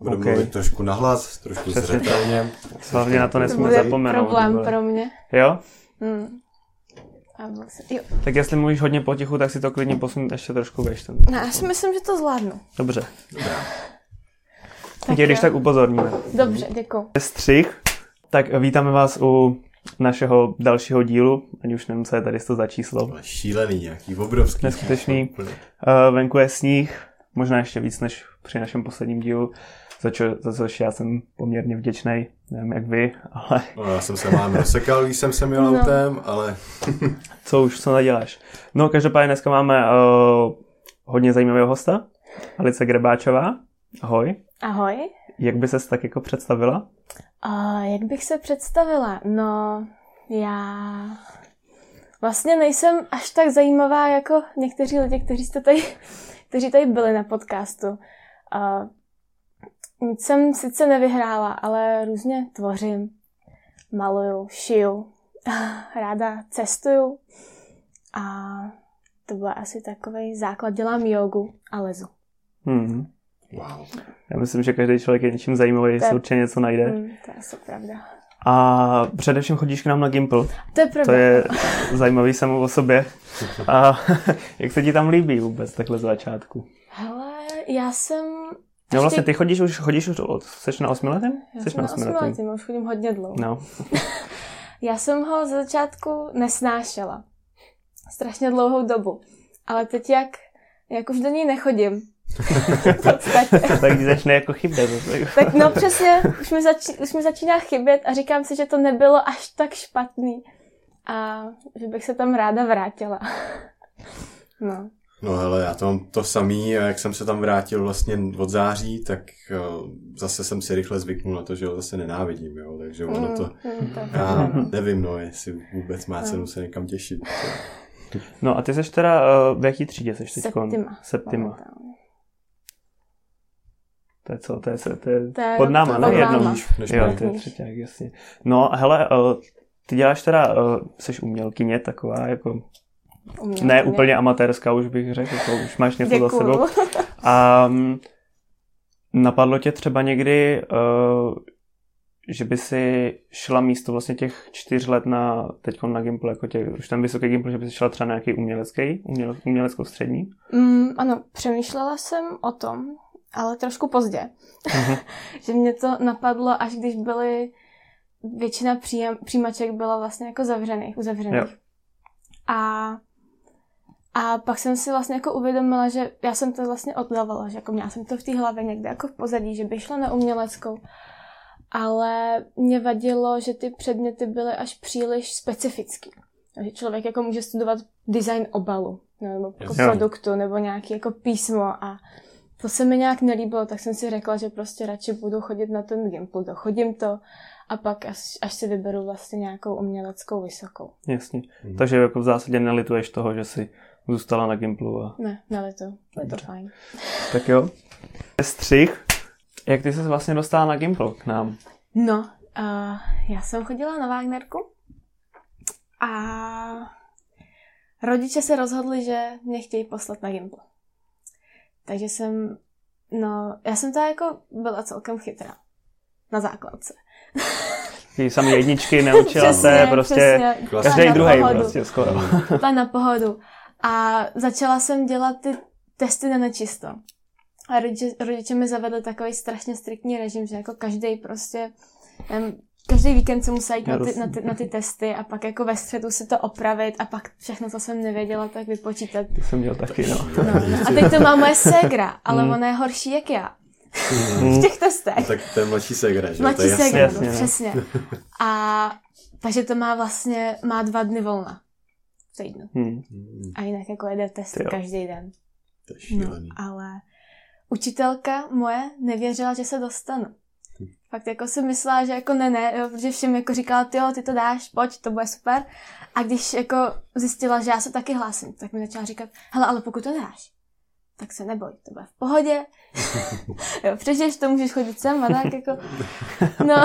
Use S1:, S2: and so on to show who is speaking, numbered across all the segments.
S1: Budu
S2: OK.
S1: mluvit trošku nahlas, trošku zřetelně.
S2: Hlavně na to
S3: To
S2: nesmíme
S3: bude
S2: zapomenout.
S3: problém pro mě.
S2: Jo?
S3: Hmm. Jsem- jo.
S2: Tak jestli mluvíš hodně potichu, tak si to klidně posun ještě trošku veš. Ten.
S3: No, já si myslím, že to zvládnu.
S2: Dobře.
S3: Tak
S2: Tak tě když tak upozorníme.
S3: Dobře, děkuji.
S2: Střih. Tak vítáme vás u našeho dalšího dílu, ať už nevím, co je tady to za číslo.
S1: Ale šílený, nějaký obrovský.
S2: Neskutečný.
S1: číslo.
S2: Uh, venku je sníh, možná ještě víc než při našem posledním dílu, za, čo, za což já jsem poměrně vděčný, nevím jak vy, ale
S1: No, já jsem se mám rozsekal, když jsem sem jel
S3: No.
S1: autem, ale
S2: co už, co neděláš. No každopádně dneska máme uh, hodně zajímavého hosta, Alice Grebáčová. Ahoj.
S3: Ahoj.
S2: Jak by ses tak jako představila?
S3: A jak bych se představila? No, já vlastně nejsem až tak zajímavá jako někteří lidi, kteří, jste tady, kteří tady byli na podcastu. A nic jsem sice nevyhrála, ale různě tvořím, maluju, šiju, ráda cestuju a to byl asi takový základ. Dělám jogu a lezu.
S2: Hmm.
S1: wow.
S2: Já myslím, že každý člověk je něčím zajímavý,
S3: To je-
S2: si určitě něco najde.
S3: Hmm, to je asi pravda.
S2: A především chodíš k nám na Gimple.
S3: To je pravda.
S2: To je zajímavý samou o sobě. A jak se ti tam líbí vůbec takhle z začátku?
S3: Hele, já jsem...
S2: No vlastně ty chodíš už, chodíš už od, jsi na osmiletém?
S3: Já
S2: Jsi
S3: jsem na osmiletým, už chodím hodně dlouho.
S2: No,
S3: Já jsem ho ze začátku nesnášela. Strašně dlouhou dobu. Ale teď jak, jak už do ní nechodím,
S2: tak ti začne jako chybět.
S3: tak no přesně, už mi, zači, už mi začíná chybět a říkám si, že to nebylo až tak špatný. A že bych se tam ráda vrátila. No.
S1: No hele, já to mám to samý a jak jsem se tam vrátil vlastně od září, tak uh, zase jsem si rychle zvyknul na to, že ho zase nenávidím, jo, takže ono to,
S3: mm, to je
S1: já nevím, no, jestli vůbec má cenu se někam těšit.
S2: No a ty jsi teda, uh, v jaký třídě jsi teď?
S3: Septima.
S2: Septima. To je co? To je, to je,
S3: To je
S2: pod náma,
S3: pod
S2: ne?
S3: náma.
S2: Jednou.
S1: Než, než
S2: Jo, to je třetí, jasně. No, hele, uh, ty děláš teda, jsi umělkyně taková, jako
S3: Umělkyně.
S2: ne úplně amatérská, už bych řekl, jako už máš něco za sebou. A napadlo tě třeba někdy, uh, že by si šla místo vlastně těch čtyř let na teď na Gimple, jako tě, už ten vysoký Gimple, že by si šla třeba na nějaký umělecký, uměle, uměleckou střední?
S3: Mm, ano, přemýšlela jsem o tom, ale trošku pozdě.
S2: Mhm.
S3: že mě to napadlo, až když byly většina příjem, přijímaček byla vlastně jako zavřených, uzavřených.
S2: Jo.
S3: A, a pak jsem si vlastně jako uvědomila, že já jsem to vlastně oddavala, že jako měla jsem to v té hlavě někde jako v pozadí, že by šla na uměleckou. Ale mě vadilo, že ty předměty byly až příliš specifický. Že člověk jako může studovat design obalu, nebo jako produktu, nebo nějaký jako písmo a to se mi nějak nelíbilo, tak jsem si řekla, že prostě radši budu chodit na ten Gimple, dochodím to a pak až, až si vyberu vlastně nějakou uměleckou vysokou.
S2: Jasně.
S1: Mhm.
S2: Takže jako v zásadě nelituješ toho, že jsi zůstala na Gimplu a
S3: Ne, ne to, je to fajn.
S2: tak jo. Střih. Jak ty jsi vlastně dostala na Gimple k nám?
S3: No, uh, já jsem chodila na Wagnerku a rodiče se rozhodli, že mě chtějí poslat na Gimple. Takže jsem, no, já jsem ta jako byla celkem chytrá na základce.
S2: Ty samý jedničky neučila
S3: Přesně,
S2: se, prostě
S3: přesně.
S2: Každý druhý prostě skoro.
S3: Šla na pohodu. A začala jsem dělat ty testy na nečisto. A rodiče, rodiče mi zavedli takový strašně striktní režim, že jako každý prostě, em, každý víkend se musela jít na ty, na, ty, na ty testy a pak jako ve středu si to opravit a pak všechno, co jsem nevěděla, tak vypočítat.
S2: To jsem měl taky, no.
S3: No, no. A teď to má moje ségra, ale
S2: Mm.
S3: ona je horší jak já
S2: Mm.
S3: v těch testech.
S1: Tak to je mladší segra, že? jo?
S3: Mladší
S1: to je jasný.
S3: ségra,
S2: Jasně,
S3: no,
S2: no.
S3: přesně. A takže to má vlastně, má dva dny volna v týdnu.
S2: Hmm.
S1: Mm,
S3: A jinak jako jede test každý den.
S1: To je
S3: No, ale učitelka moje nevěřila, že se dostanu. Fakt jako si myslela, že jako ne, ne, jo, protože všem jako říkala, ty jo, ty to dáš, pojď, to bude super. A když jako zjistila, že já se taky hlásím, tak mi začala říkat, hele, ale pokud to dáš, tak se neboj, to bude v pohodě. jo, přežiješ to, můžeš chodit sem a tak jako, no.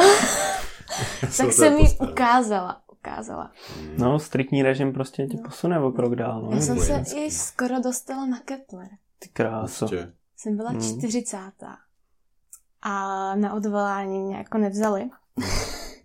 S3: Tak jsem jí ukázala, ukázala.
S2: No, striktní režim prostě tě posune o krok dál, no.
S3: Já jsem se
S1: vojenský.
S3: i skoro dostala na Kepler.
S2: Ty kráso.
S1: Prostě.
S3: Jsem byla
S2: Hmm.
S3: čtyřicátá. a na odvolání mě jako nevzali.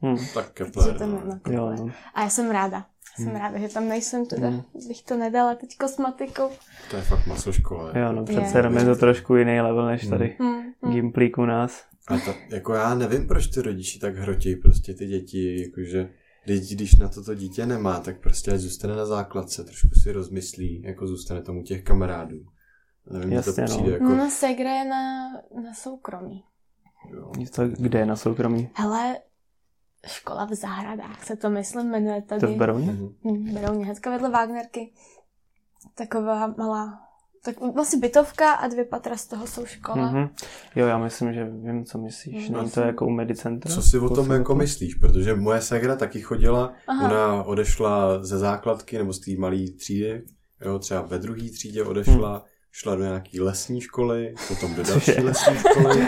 S2: Hm.
S1: Tak Kepler.
S3: tam,
S1: no.
S3: no,
S2: Jo,
S3: Kepler.
S2: no.
S3: A já jsem ráda. Jsem
S2: Hmm.
S3: ráda, že tam nejsem teda.
S2: Hmm.
S3: Bych to nedala teď kosmatikou.
S1: To je fakt masoškola.
S2: jo, no
S3: Je.
S2: přece jenom je to trošku jiný level než tady
S3: Hmm. Hmm.
S2: Gimplík u nás.
S1: A ta, jako já nevím, proč ty rodiči tak hrotí prostě ty děti, jakože když, když na to to dítě nemá, tak prostě ať zůstane na základce, trošku si rozmyslí, jako zůstane tomu těch kamarádů. Nevím, mně to
S2: Jasně, no.
S1: přijde jako...
S3: No, Segra je na, na soukromí.
S1: jo.
S2: To, kde je na soukromí?
S3: Hele, škola v zahradách se to myslím jmenuje tady.
S2: To v Berouně?
S1: Mhm.
S3: Hm, Berouně, hnedka vedle Wagnerky. Taková malá, tak vlastně bytovka a dvě patra z toho jsou škola.
S2: Mhm. Jo, já myslím, že vím, co myslíš.
S3: Mhm.
S2: Není to jako u Medicentra?
S1: Co si o tom jako myslíš? Protože moje segra taky chodila,
S3: Aha.
S1: ona odešla ze základky nebo z té malé třídy, jo, třeba ve druhé třídě odešla, šla do nějaký lesní školy, potom do další lesní školy,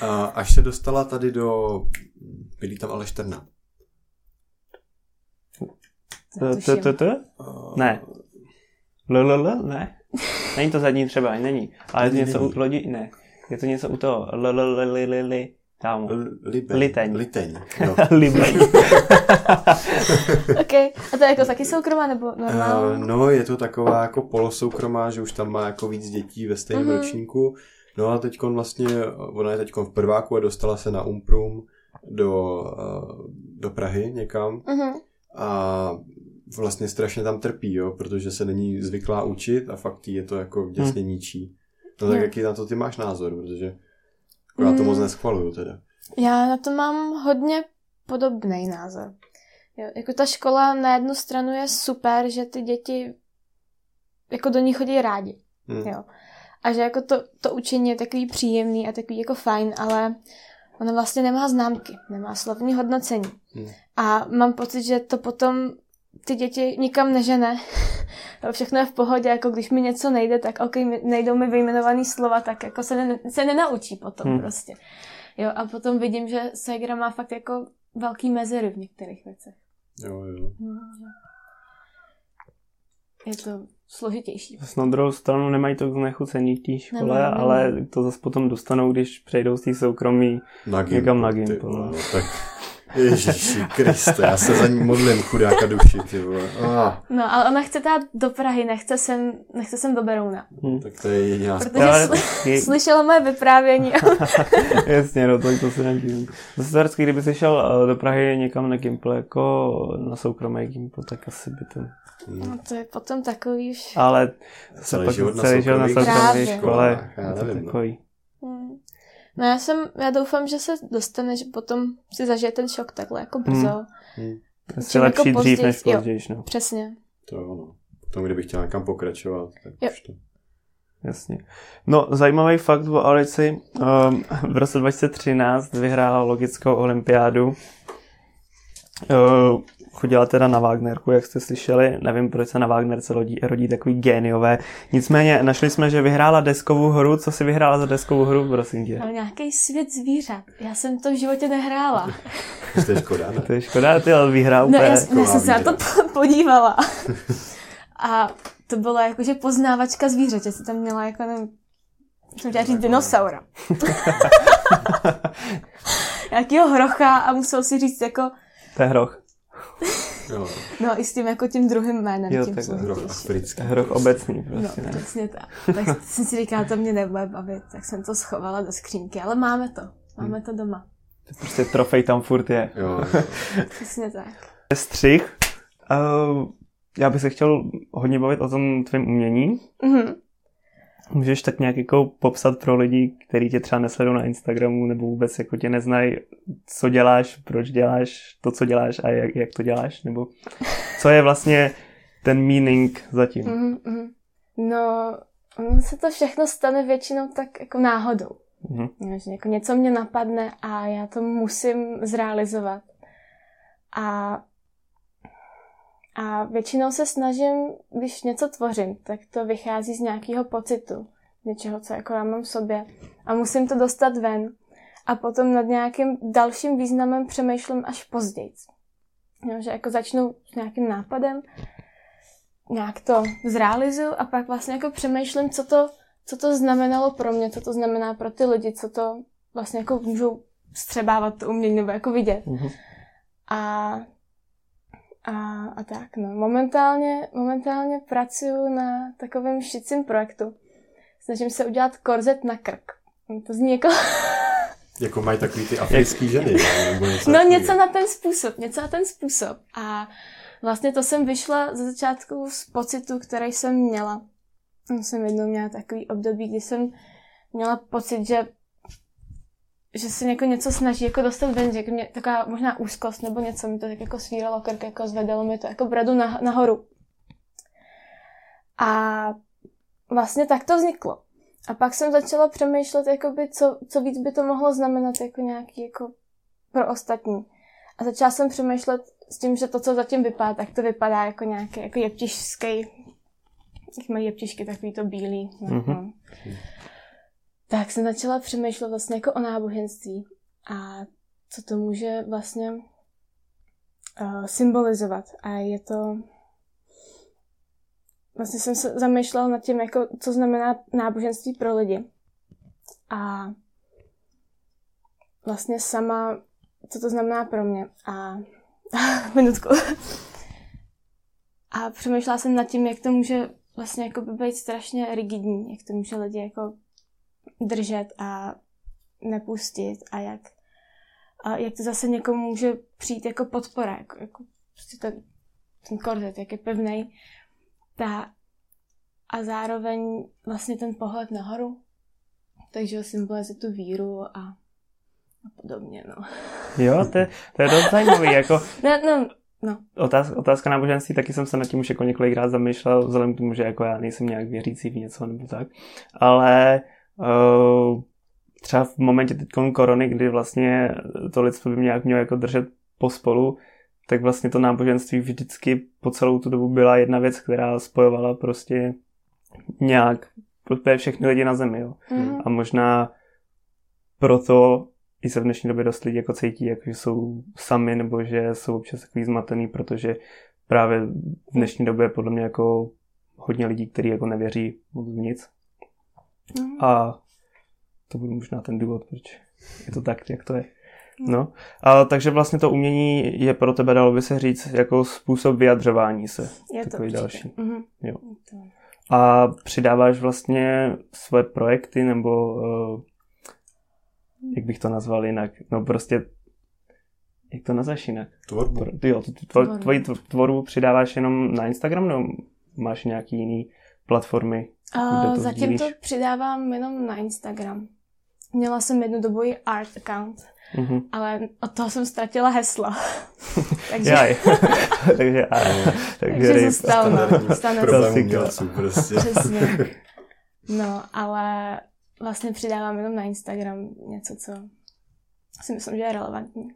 S1: a až se dostala tady do, bydlí tam ale Šterna.
S2: To,
S3: Netuším.
S2: to, to, to? Ne. LLL? Ne. Není to zadní třeba, není. Ale je to něco u lodi? Ne. Je to něco u toho. LLL, tam.
S1: Libeň.
S2: Liteň.
S1: Liteň. Jo.
S2: Libeň.
S3: OK. A to je jako taky soukromá nebo normální?
S1: Uh, no, je to taková jako polosoukromá, že už tam má jako víc dětí ve stejném
S3: Mhm.
S1: ročníku. No a teď vlastně, ona je teď v prváku a dostala se na Umprum do, uh, do Prahy někam
S3: Mhm.
S1: a vlastně strašně tam trpí, jo, protože se není zvyklá učit a fakt je to jako děsně ničí. No tak
S3: Jo.
S1: jaký na to ty máš názor, protože jako já to
S3: Mm.
S1: moc neschvaluju teda.
S3: Já na to mám hodně podobný názor. Jo, jako ta škola na jednu stranu je super, že ty děti jako do ní chodí rádi.
S1: Hm.
S3: Jo. A že jako to, to učení je takový příjemný a takový jako fajn, ale ona vlastně nemá známky, nemá slovní hodnocení.
S1: Hm.
S3: A mám pocit, že to potom ty děti nikam nežene. Všechno je v pohodě, jako když mi něco nejde, tak ok, mi- nejdou mi vyjmenovaný slova, tak jako se, ne, se nenaučí potom
S2: Hmm.
S3: prostě. Jo, a potom vidím, že Segra má fakt jako velký mezery v některých věcech.
S1: Jo, jo.
S3: No, je to složitější.
S2: S na druhou stranu nemají to znechucení v té škole,
S3: Nemají, nemají.
S2: ale to zase potom dostanou, když přejdou z té soukromí.
S1: Na
S2: Někam na
S1: ty
S2: Gimpl,
S1: vole,
S2: no.
S1: no, tak Ježiši Kriste, já se za ní modlím, chudáka duši, ty vole. Ah,
S3: No, ale ona chce dát do Prahy, nechce sem, nechce sem do Berouna.
S2: Hm.
S1: tak to je jediná
S3: Protože
S2: Ale
S3: sly-
S2: je-
S3: slyšela moje vyprávění.
S2: Jasně, no to, to se nedivím. Zase teoreticky, kdyby jsi šel eh, do Prahy někam na Gimple, jako na soukromé Gimple, tak asi by to...
S3: no, to je potom takový už...
S2: Ale
S1: Celý
S2: pak
S1: život na
S2: celý život na soukromé škole,
S1: Já
S2: to
S1: nevím, no.
S2: takový.
S3: Hmm. No já jsem, já doufám, že se dostane, že potom si zažije ten šok takhle jako brzo.
S2: Hmm.
S1: Hm,
S2: Asi
S3: Čím
S2: lepší
S3: jako
S2: dřív než
S3: později,
S2: no.
S3: Přesně.
S1: to jo, no. Potom, kdybych chtěl někam pokračovat, tak
S3: Jo.
S1: už to.
S2: Jasně. No, zajímavý fakt o Alici. Um, v roce 2013 vyhrála logickou olympiádu. Uh, chodila teda na Wagnerku, jak jste slyšeli. Nevím, proč se na Wagnerce rodí, rodí takový géniové. Nicméně našli jsme, že vyhrála deskovou hru. Co si vyhrála za deskovou hru, prosím tě?
S3: Ale nějaký svět zvířat. Já jsem to v životě nehrála.
S1: To je škoda, ne?
S2: To je škoda, ty ale vyhrá
S3: No
S2: úplně.
S3: já, já
S1: taková
S3: jsem se na to podívala. A to byla jakože poznávačka zvířete. Jsi tam měla jako, nevím, jsem chtěla říct dinosaura. Jakýho hrocha a musel si říct jako,
S2: To je hroch.
S1: Jo,
S3: no i s tím jako tím druhým jménem.
S2: Jo,
S3: tím
S2: tak
S1: hroch
S3: složitějším.
S1: africký.
S2: Hroch obecný
S3: No,
S2: prostě, ne?
S3: přesně tak. Tak jsem si říkala, to mě nebude bavit, tak jsem to schovala do skřínky, ale máme to. Máme to doma.
S2: Prostě trofej tam furt je.
S1: Jo, jo.
S3: Přesně tak.
S2: Střih. Uh, já bych se chtěl hodně bavit o tom tvém umění.
S3: Mhm.
S2: Můžeš tak nějak jako popsat pro lidi, kteří tě třeba nesledují na Instagramu nebo vůbec jako tě neznají, co děláš, proč děláš to, co děláš a jak, jak to děláš, nebo co je vlastně ten meaning zatím.
S3: Mhm, mhm. No, se to všechno stane většinou tak jako náhodou.
S2: Mhm.
S3: Že jako něco mě napadne a já to musím zrealizovat. A, a většinou se snažím, když něco tvořím, tak to vychází z nějakého pocitu, něčeho, co jako já mám v sobě. A musím to dostat ven. A potom nad nějakým dalším významem přemýšlím až později. Jo, že jako začnu s nějakým nápadem, nějak to zrealizuju a pak vlastně jako přemýšlím, co to, co to znamenalo pro mě, co to znamená pro ty lidi, co to vlastně jako můžou střebávat to umění nebo jako vidět.
S2: Mhm.
S3: A, a, a tak, no. Momentálně, momentálně pracuji na takovém šicím projektu. Snažím se udělat korzet na krk. To zní jako...
S1: Jako mají takový ty africký ženy, ne? nebo něco
S3: No něco na ten způsob, něco na ten způsob. A vlastně to jsem vyšla ze začátku z pocitu, který jsem měla. Jsem jednou měla takový období, kdy jsem měla pocit, že že se jako něco snaží jako dostat ven, že mě taková možná úzkost nebo něco mi to tak jako svíralo krk, jako zvedalo mi to jako bradu na, nahoru. A vlastně tak to vzniklo. A pak jsem začala přemýšlet, jakoby, co, co víc by to mohlo znamenat jako nějaký jako pro ostatní. A začala jsem přemýšlet s tím, že to, co zatím vypadá, tak to vypadá jako nějaký jako jeptišský, jak mají jeptišky, takový to bílý. No,
S2: Mhm.
S3: no. Tak jsem začala přemýšlet vlastně jako o náboženství a co to může vlastně uh, symbolizovat. A je to... Vlastně jsem se zamýšlela nad tím, jako, co znamená náboženství pro lidi. A vlastně sama, co to znamená pro mě. A minutku. A přemýšlela jsem nad tím, jak to může vlastně jako být strašně rigidní, jak to může lidi jako držet a nepustit a jak, a jak to zase někomu může přijít jako podpora, jako, jako prostě ten, ten korzet, jak je pevný. Ta, a zároveň vlastně ten pohled nahoru, takže symbolizuje tu víru a, a podobně, no.
S2: Jo, to je, to je dost zajímavý. Jako
S3: Ne, no, no.
S2: otázka, otázka náboženství, taky jsem se nad tím už jako několikrát zamýšlel, vzhledem k tomu, že jako já nejsem nějak věřící v něco nebo tak. Ale třeba v momentě teď korony, kdy vlastně to lidstvo by nějak mělo jako držet pospolu, tak vlastně to náboženství vždycky po celou tu dobu byla jedna věc, která spojovala prostě nějak všechny lidi na zemi. Jo.
S3: Mhm.
S2: A možná proto i se v dnešní době dost lidi jako cítí, jako že jsou sami nebo že jsou občas takový zmatený, protože právě v dnešní době je podle mě jako hodně lidí, kteří jako nevěří moc v nic.
S3: Mhm.
S2: A to bude možná ten důvod, proč je to tak, jak to je. No, a takže vlastně to umění je pro tebe, dalo by se říct, jako způsob vyjadřování se.
S3: Je to
S2: takový
S3: určitě.
S2: další.
S3: Mhm.
S2: Jo.
S3: To.
S2: A přidáváš vlastně svoje projekty, nebo uh, jak bych to nazval jinak, no prostě, jak to nazveš jinak?
S1: Tvorbu.
S2: Pro- Jo, tvoji tv- tvorbu přidáváš jenom na Instagram, nebo máš nějaký jiný platformy?
S3: A
S2: Kde to
S3: zatím
S2: sdílíš?
S3: to přidávám jenom na Instagram. Měla jsem jednu dobu i art account,
S2: Mhm.
S3: ale od toho jsem ztratila heslo. takže,
S2: Jaj. takže, a, takže,
S3: takže zůstal, no.
S1: Problém umělců prostě.
S3: Přesně. No, ale vlastně přidávám jenom na Instagram něco, co si myslím, že je relevantní.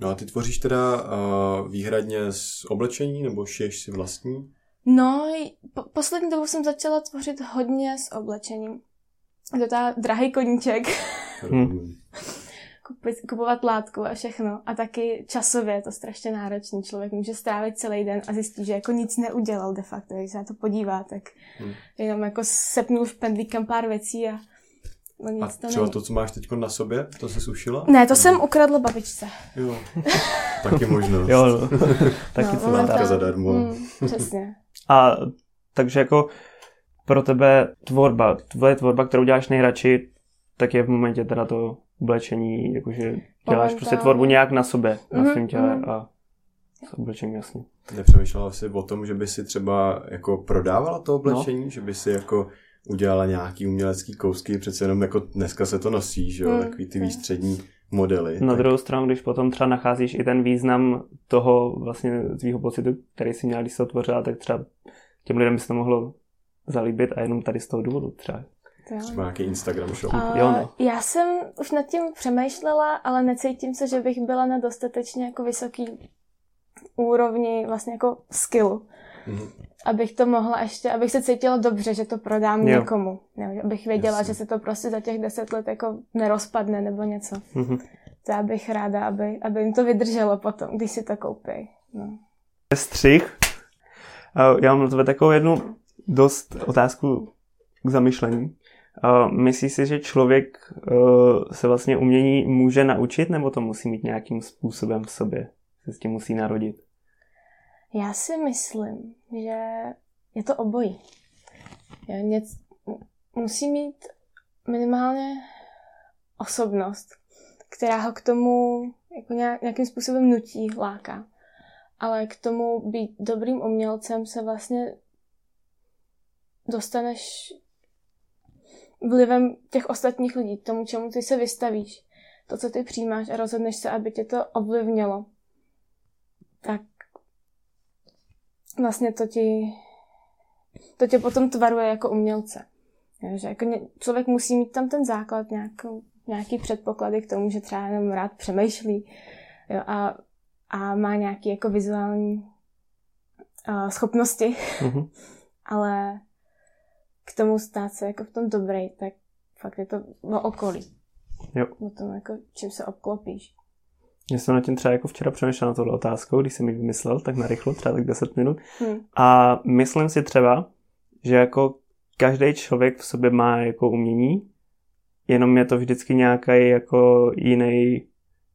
S1: No a ty tvoříš teda uh, výhradně z oblečení, nebo šiješ si vlastní?
S3: No, po, poslední dobou jsem začala tvořit hodně s oblečením. Je to ta drahý koníček,
S1: Rozumím.
S3: kupit, kupovat látku a všechno. A taky časově je to strašně náročný. Člověk může strávit celý den a zjistí, že jako nic neudělal de facto. Když se na to podívá, tak
S1: Hmm.
S3: jenom jako sepnul špendlíkem pár věcí a no nic
S1: A
S3: to
S1: třeba
S3: není.
S1: to, co máš teď na sobě, to se sušila?
S3: Ne, to jsem ukradla babičce.
S1: Jo. Taky možnost.
S2: Jo, no. taky
S3: no,
S2: dá.
S1: zadarmo.
S3: Mm, přesně.
S2: A takže jako pro tebe tvorba, tvoje tvorba, kterou děláš nejradši, tak je v momentě teda to oblečení, jakože děláš
S3: Momentálně.
S2: prostě tvorbu nějak na sobě, na
S3: Mhm,
S2: svém těle
S3: mhm.
S2: a s oblečením jasně.
S1: Nepřemýšlela jsi o tom, že by si třeba jako prodávala to oblečení,
S2: No.
S1: že by si jako udělala nějaký umělecký kousky, přece jenom jako dneska se to nosí, že jo,
S3: Hmm,
S1: takový ty
S3: hmm.
S1: výstřední modely.
S2: Na
S1: tak-
S2: druhou stranu, když potom třeba nacházíš i ten význam toho vlastně svého pocitu, který si měla, když se to tvořila, tak třeba těm lidem by se to mohlo zalíbit a jenom tady z toho důvodu třeba.
S1: Třeba nějaký Instagram shop.
S3: A
S2: Jo, no.
S3: Já jsem už nad tím přemýšlela, ale necítím se, že bych byla na dostatečně jako vysoký úrovni vlastně jako skillu.
S1: Mhm.
S3: Abych to mohla ještě, abych se cítila dobře, že to prodám
S2: Jo.
S3: někomu. Ne, abych věděla,
S1: Jasně.
S3: že se to prostě za těch deset let jako nerozpadne nebo něco.
S2: Mhm.
S3: To já bych ráda, aby, aby jim to vydrželo potom, když si to koupí. No.
S2: Střih. Já mám na tebe takovou jednu dost otázku k zamyšlení. Myslíš si, že člověk uh, se vlastně umění může naučit, nebo to musí mít nějakým způsobem v sobě? Se s tím musí narodit?
S3: Já si myslím, že je to obojí. Jo, něc, musí mít minimálně osobnost, která ho k tomu jako nějak, nějakým způsobem nutí, láká. Ale k tomu být dobrým umělcem se vlastně dostaneš vlivem těch ostatních lidí, tomu, čemu ty se vystavíš, to, co ty přijímáš a rozhodneš se, aby tě to ovlivnilo, tak vlastně to ti, to tě potom tvaruje jako umělce. že jako člověk musí mít tam ten základ, nějakou, nějaký předpoklady k tomu, že třeba jenom rád přemýšlí jo, a, a má nějaké jako vizuální uh, schopnosti, mm-hmm. ale k tomu stát se jako v tom dobrý, tak fakt je to o okolí.
S2: Jo.
S3: O tom, jako, čím se obklopíš.
S2: Já jsem na tím třeba jako včera přemýšlel na tohle otázkou, když jsem ji vymyslel, tak narychlo, třeba tak 10 minut. Hmm. A myslím si třeba, že jako každý člověk v sobě má jako umění, jenom je to vždycky nějaký jako jiný,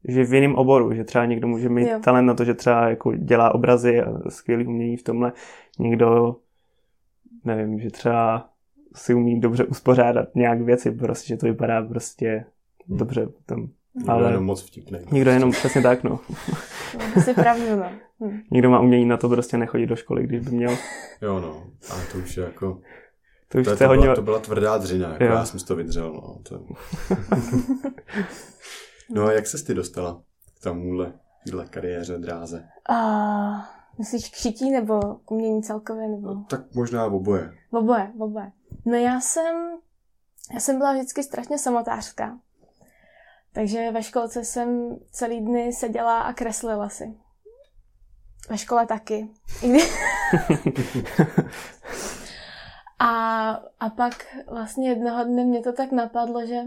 S2: že v jiném oboru, že třeba někdo může mít jo. talent na to, že třeba jako dělá obrazy a skvělý umění v tomhle, někdo nevím, že třeba si umí dobře uspořádat nějak věci, prostě, že to vypadá prostě hmm. dobře potom.
S1: Někdo ale jenom moc vtipný.
S2: Někdo jenom přesně tak, no.
S3: To si pravdu, no. Hm.
S2: Někdo má umění na to prostě nechodit do školy, když by měl.
S1: Jo, no. A to už je jako...
S2: To už
S1: to,
S2: to,
S1: hodně...
S2: byla,
S1: to byla tvrdá dřina, jako já jsem to vydřel, no. To... no a jak ses ty dostala k tomuhle, téhle kariéře, dráze?
S3: Uh, myslíš k šití nebo k umění celkově? Nebo...
S1: No, tak možná v oboje.
S3: V oboje, v oboje. No já jsem, já jsem byla vždycky strašně samotářská. Takže ve školce jsem celý dny seděla a kreslila si. Ve škole taky. a, a pak vlastně jednoho dne mě to tak napadlo, že,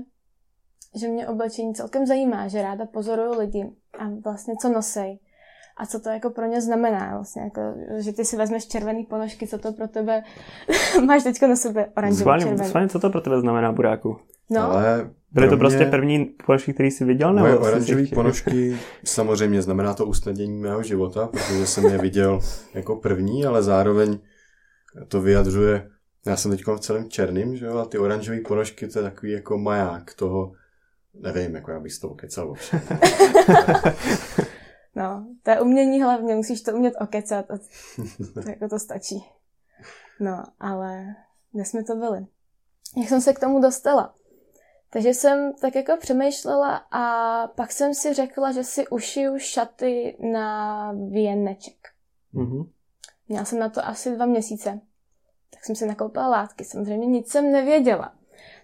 S3: že mě oblečení celkem zajímá, že ráda pozoruju lidi a vlastně co nosej a co to jako pro ně znamená. Vlastně jako, že ty si vezmeš červený ponožky, co to pro tebe, máš teďka na sebe oranžový
S2: schválně,
S3: červený.
S2: Schválně, co to pro tebe znamená, Buráku?
S3: No.
S1: Ale
S2: Byly to prostě první ponožky, které jsi viděl? Nebo
S1: moje oranžové ponožky samozřejmě znamená to usnadnění mého života, protože jsem je viděl jako první, ale zároveň to vyjadřuje, já jsem teď v celém černým, že jo, a ty oranžové ponožky to je takový jako maják toho, nevím, jako já bych s tou kecal
S3: No, to je umění hlavně, musíš to umět okecat a to, jako to stačí. No, ale kde jsme to byli? Jak jsem se k tomu dostala? Takže jsem tak jako přemýšlela a pak jsem si řekla, že si ušiju šaty na věneček. Mm-hmm. Měla jsem na to asi dva měsíce. Tak jsem si nakoupila látky. Samozřejmě nic jsem nevěděla.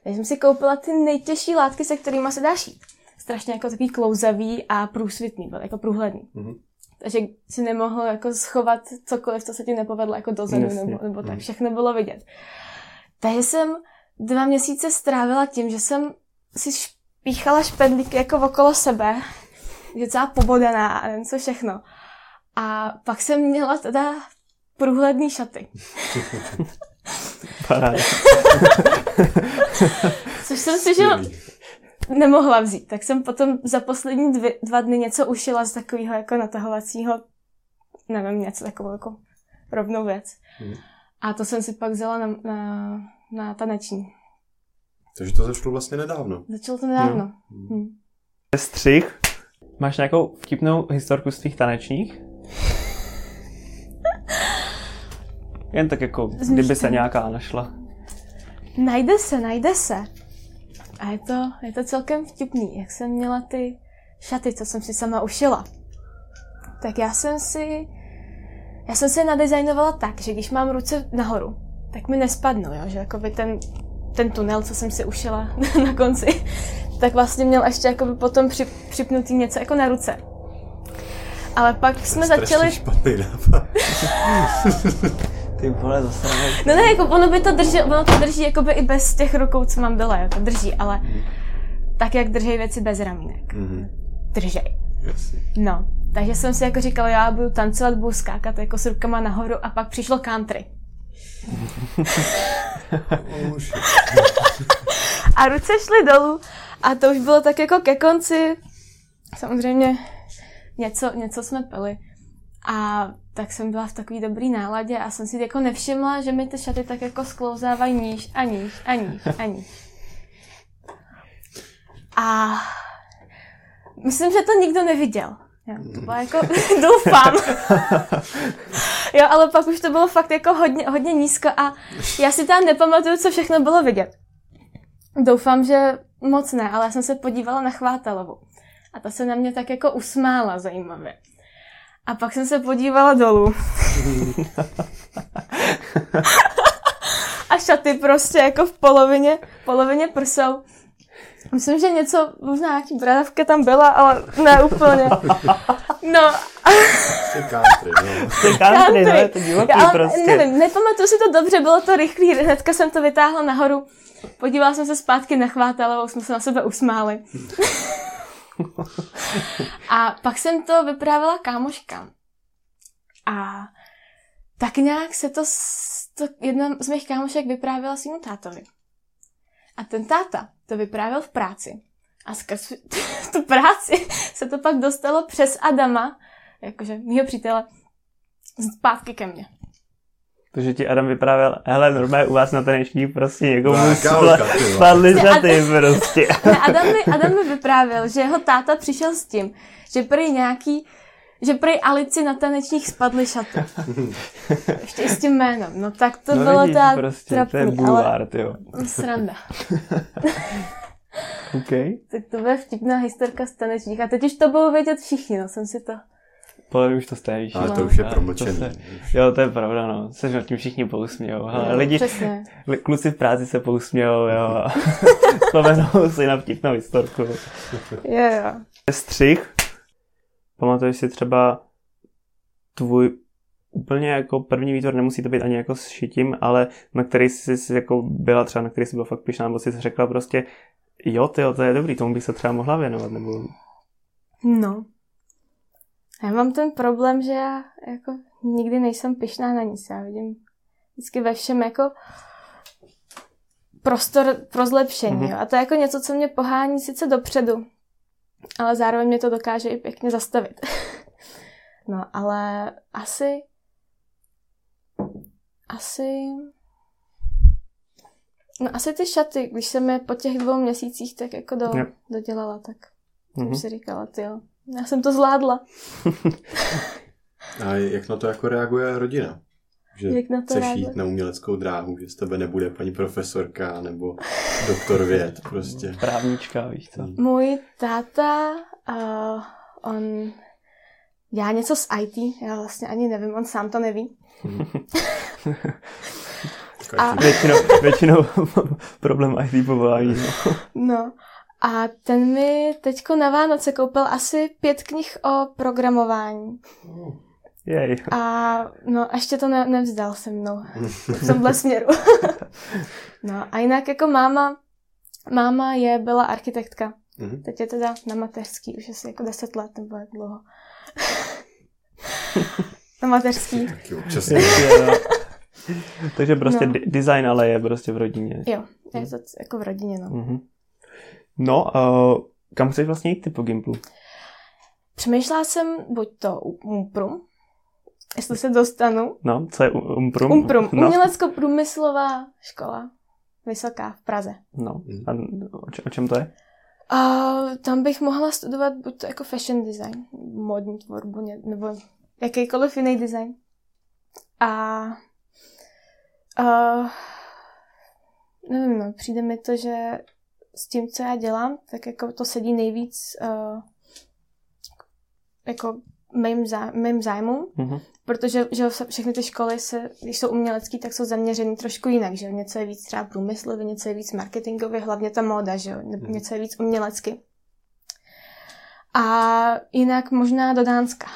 S3: Takže jsem si koupila ty nejtěžší látky, se kterými se dá šít strašně jako takový klouzavý a průsvitný, byl jako průhledný. Mm-hmm. Takže si nemohl jako schovat cokoliv, co se ti nepovedlo jako dozadu nebo, nebo tak. Mm. Všechno bylo vidět. Takže jsem dva měsíce strávila tím, že jsem si píchala špendlíky jako okolo sebe, je celá pobodaná a nevím co všechno. A pak jsem měla teda průhledný šaty. Což jsem si, že nemohla vzít. Tak jsem potom za poslední dvě, dva dny něco ušila z takového jako natahovacího, nevím, něco takového jako rovnou věc. Hmm. A to jsem si pak vzala na, na, na taneční.
S1: Takže to začalo vlastně nedávno.
S3: Začalo to nedávno. Hmm. Hmm.
S2: Střih. Máš nějakou vtipnou historku z tvých tanečních? Jen tak jako, kdyby se nějaká našla.
S3: Najde se, najde se. A je to, je to celkem vtipný, jak jsem měla ty šaty, co jsem si sama ušila. Tak já jsem si, já jsem si nadizajnovala tak, že když mám ruce nahoru, tak mi nespadnou, jo? že jakoby ten, ten tunel, co jsem si ušila na konci, tak vlastně měl ještě jakoby potom při, připnutý něco jako na ruce. Ale pak jsme začali...
S1: špatný nápad.
S2: Ty vole, zase
S3: No ne, jako ono by to drží, ono to drží jakoby i bez těch rukou, co mám dole, jako drží, ale mm. tak, jak drží věci bez ramínek. Mm-hmm. Držej.
S1: Jasně.
S3: No, takže jsem si jako říkala, já budu tancovat, budu skákat jako s rukama nahoru a pak přišlo country. A ruce šly dolů a to už bylo tak jako ke konci. Samozřejmě něco, něco jsme pili. A tak jsem byla v takový dobrý náladě a jsem si jako nevšimla, že mi ty šaty tak jako sklouzávají níž a níž a níž a níž. A myslím, že to nikdo neviděl. Jo, to bylo jako, doufám. jo, ale pak už to bylo fakt jako hodně, hodně nízko a já si tam nepamatuju, co všechno bylo vidět. Doufám, že moc ne, ale já jsem se podívala na Chvátalovu. A ta se na mě tak jako usmála zajímavě. A pak jsem se podívala dolů. a šaty prostě jako v polovině, polovině prsou. Myslím, že něco, možná nějaký bradavka tam byla, ale ne úplně. No.
S1: Jste country, no.
S2: Jste country, no, je to divoký
S3: Já, ale
S2: prostě.
S3: Nevím, nepamatuju si to dobře, bylo to rychlý, hnedka jsem to vytáhla nahoru. Podívala jsem se zpátky na chvátalovou, jsme se na sebe usmáli. a pak jsem to vyprávěla kámoškám. A tak nějak se to, to jedna z mých kámošek vyprávěla svým tátovi. A ten táta to vyprávěl v práci. A skrz tu práci se to pak dostalo přes Adama, jakože mýho přítele, zpátky ke mně.
S2: Takže ti Adam vyprávěl, hele, normálně u vás na taneční prostě někomu
S1: No,
S2: spla,
S1: kámoška, ty
S2: spadly
S3: Prostě
S2: prostě.
S3: Ne, Adam mi, Adam mi vyprávěl, že jeho táta přišel s tím, že prý nějaký, že prý Alici na tanečních spadly šaty. Ještě i s tím jménem. No tak to
S2: no
S3: bylo
S2: vidíš,
S3: ta
S2: prostě, to je
S3: trapný, ale
S2: bulvár, jo.
S3: sranda.
S2: OK.
S3: Tak to bude vtipná historka z tanečních. A teď už to budou vědět všichni, no jsem si to...
S2: Podle mě už to stejíš.
S1: Ale
S3: No.
S1: to už je
S2: to se- Jo, to je pravda, no. Se nad tím všichni pousmějou. Hele,
S3: No,
S2: lidi,
S3: Přesně.
S2: kluci v práci se pousmějou, jo. Vzpomenou si na vtipnou historku.
S3: Jo, jo.
S2: Střih. Pamatuješ si třeba tvůj úplně jako první výtvor, nemusí to být ani jako s šitím, ale na který jsi, jako byla třeba, na který jsi byla fakt pyšná, nebo jsi řekla prostě, jo, tyjo, to je dobrý, tomu bych se třeba mohla věnovat, nebo
S3: No. Já mám ten problém, že já jako nikdy nejsem pyšná na nic. Já vidím vždycky ve všem jako prostor pro zlepšení.
S2: Mhm.
S3: Mm-hmm. A to je jako něco, co mě pohání sice dopředu, ale zároveň mě to dokáže i pěkně zastavit. no, ale asi asi no asi ty šaty, když jsem je po těch dvou měsících tak jako do,
S2: Jo.
S3: dodělala, tak
S2: Mhm.
S3: jsem si říkala, ty jo, já jsem to zvládla.
S1: A jak na to jako reaguje rodina? Že
S3: Jak na to
S1: chceš
S3: reaguje?
S1: jít na uměleckou dráhu, že z tebe nebude paní profesorka nebo doktor věd prostě.
S2: právnička, víš co.
S3: Můj táta, uh, on dělá něco s IT, já vlastně ani nevím, on sám to neví. A-
S2: Většinou, většinou problém IT povolání. No.
S3: No a ten mi teďko na Vánoce koupil asi pět knih o programování.
S2: Jej.
S3: A no, ještě to ne, nevzdal se mnou v tomhle směru. no a jinak jako máma, máma je, byla architektka.
S1: Mhm.
S3: Teď je teda na mateřský, už asi jako deset let nebo jak dlouho. na mateřský.
S2: No. Takže prostě
S3: No.
S2: design ale je prostě v rodině.
S3: Jo, je to c- jako v rodině, no.
S2: Mhm. No, uh, kam chceš vlastně jít ty po Gimplu?
S3: Přemýšlela jsem buď to u Umprum, jestli se dostanu.
S2: No, co je Umprum?
S3: Umprum,
S2: No,
S3: umělecko-průmyslová škola, vysoká v Praze.
S2: no. A o, čem to je?
S3: A tam bych mohla studovat buď to jako fashion design, modní tvorbu, nebo jakýkoliv jiný design. A uh, nevím, no, přijde mi to, že s tím, co já dělám, tak jako to sedí nejvíc uh, jako mým, zá, mým zájmům,
S2: Mhm.
S3: protože že všechny ty školy, se, když jsou umělecký, tak jsou zaměřený trošku jinak, že? Něco je víc třeba průmyslově, něco je víc marketingově, hlavně ta móda, že
S1: Mhm.
S3: Něco je víc umělecky. A jinak možná do Dánska.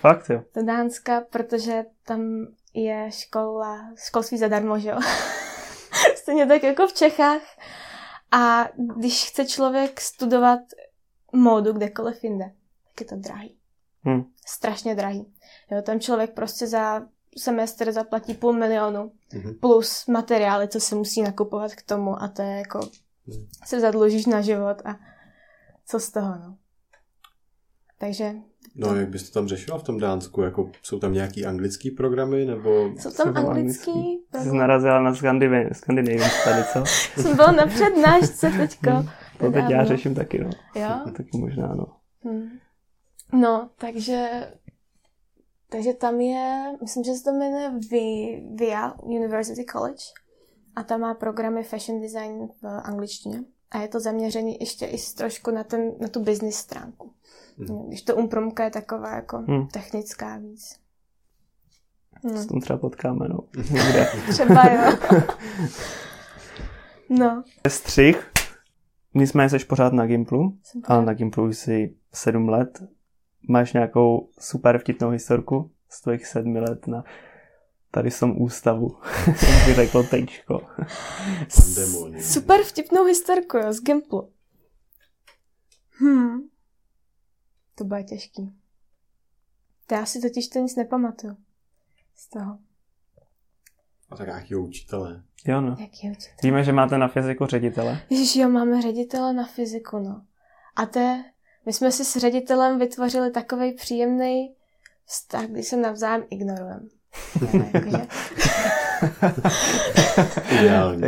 S2: Fakt, jo.
S3: Do Dánska, protože tam je škola, školství zadarmo, že jo? Stejně tak jako v Čechách. A když chce člověk studovat módu kdekoliv jinde, tak je to drahý
S2: Hm.
S3: strašně drahý. Jo, tam člověk prostě za semestr zaplatí půl milionu
S1: Mhm.
S3: plus materiály, co se musí nakupovat k tomu a to je jako
S1: Mhm.
S3: se zadlužíš na život a co z toho, no. Takže
S1: No, jak bys to tam řešila v tom Dánsku? Jako, jsou tam nějaký anglický programy, nebo...
S3: jsou tam anglický,
S2: Jsi
S3: programy.
S2: narazila na Scandinavian, tady, co?
S3: jsem byla na přednášce teďko.
S2: To teď já řeším taky, no.
S3: Jo?
S2: Taky možná, no.
S3: Hmm. No, takže takže tam je, myslím, že se to jmenuje Vi- VIA University College a tam má programy fashion design v angličtině a je to zaměřený ještě i s trošku na, ten, na tu business stránku.
S1: Mhm.
S3: Když to umpromka je taková jako
S2: Hmm.
S3: technická víc.
S2: S
S3: Hmm.
S2: tom třeba potkáme, no.
S3: Třeba jo. No,
S2: Střih. Nicméně jsi pořád na Gimplu, ale na Gimplu jsi sedm let. Máš nějakou super vtipnou historku z tvojich sedmi let na tady jsem ústavu, jak by řeklo tejčko.
S1: Pandemonium.
S3: Super vtipnou historku, jo, z Gimplu. Hmm. To bude těžký. To já si totiž to nic nepamatuju. Z toho.
S1: A tak nějakýho učitele.
S2: Jo, no.
S3: Jaký učitel?
S2: Víme, že máte na fyziku ředitele.
S3: Ježiš, jo, máme ředitele na fyziku, no. A to je, my jsme si s ředitelem vytvořili takový příjemný vztah, kdy se navzájem ignorujeme.
S1: Ideální.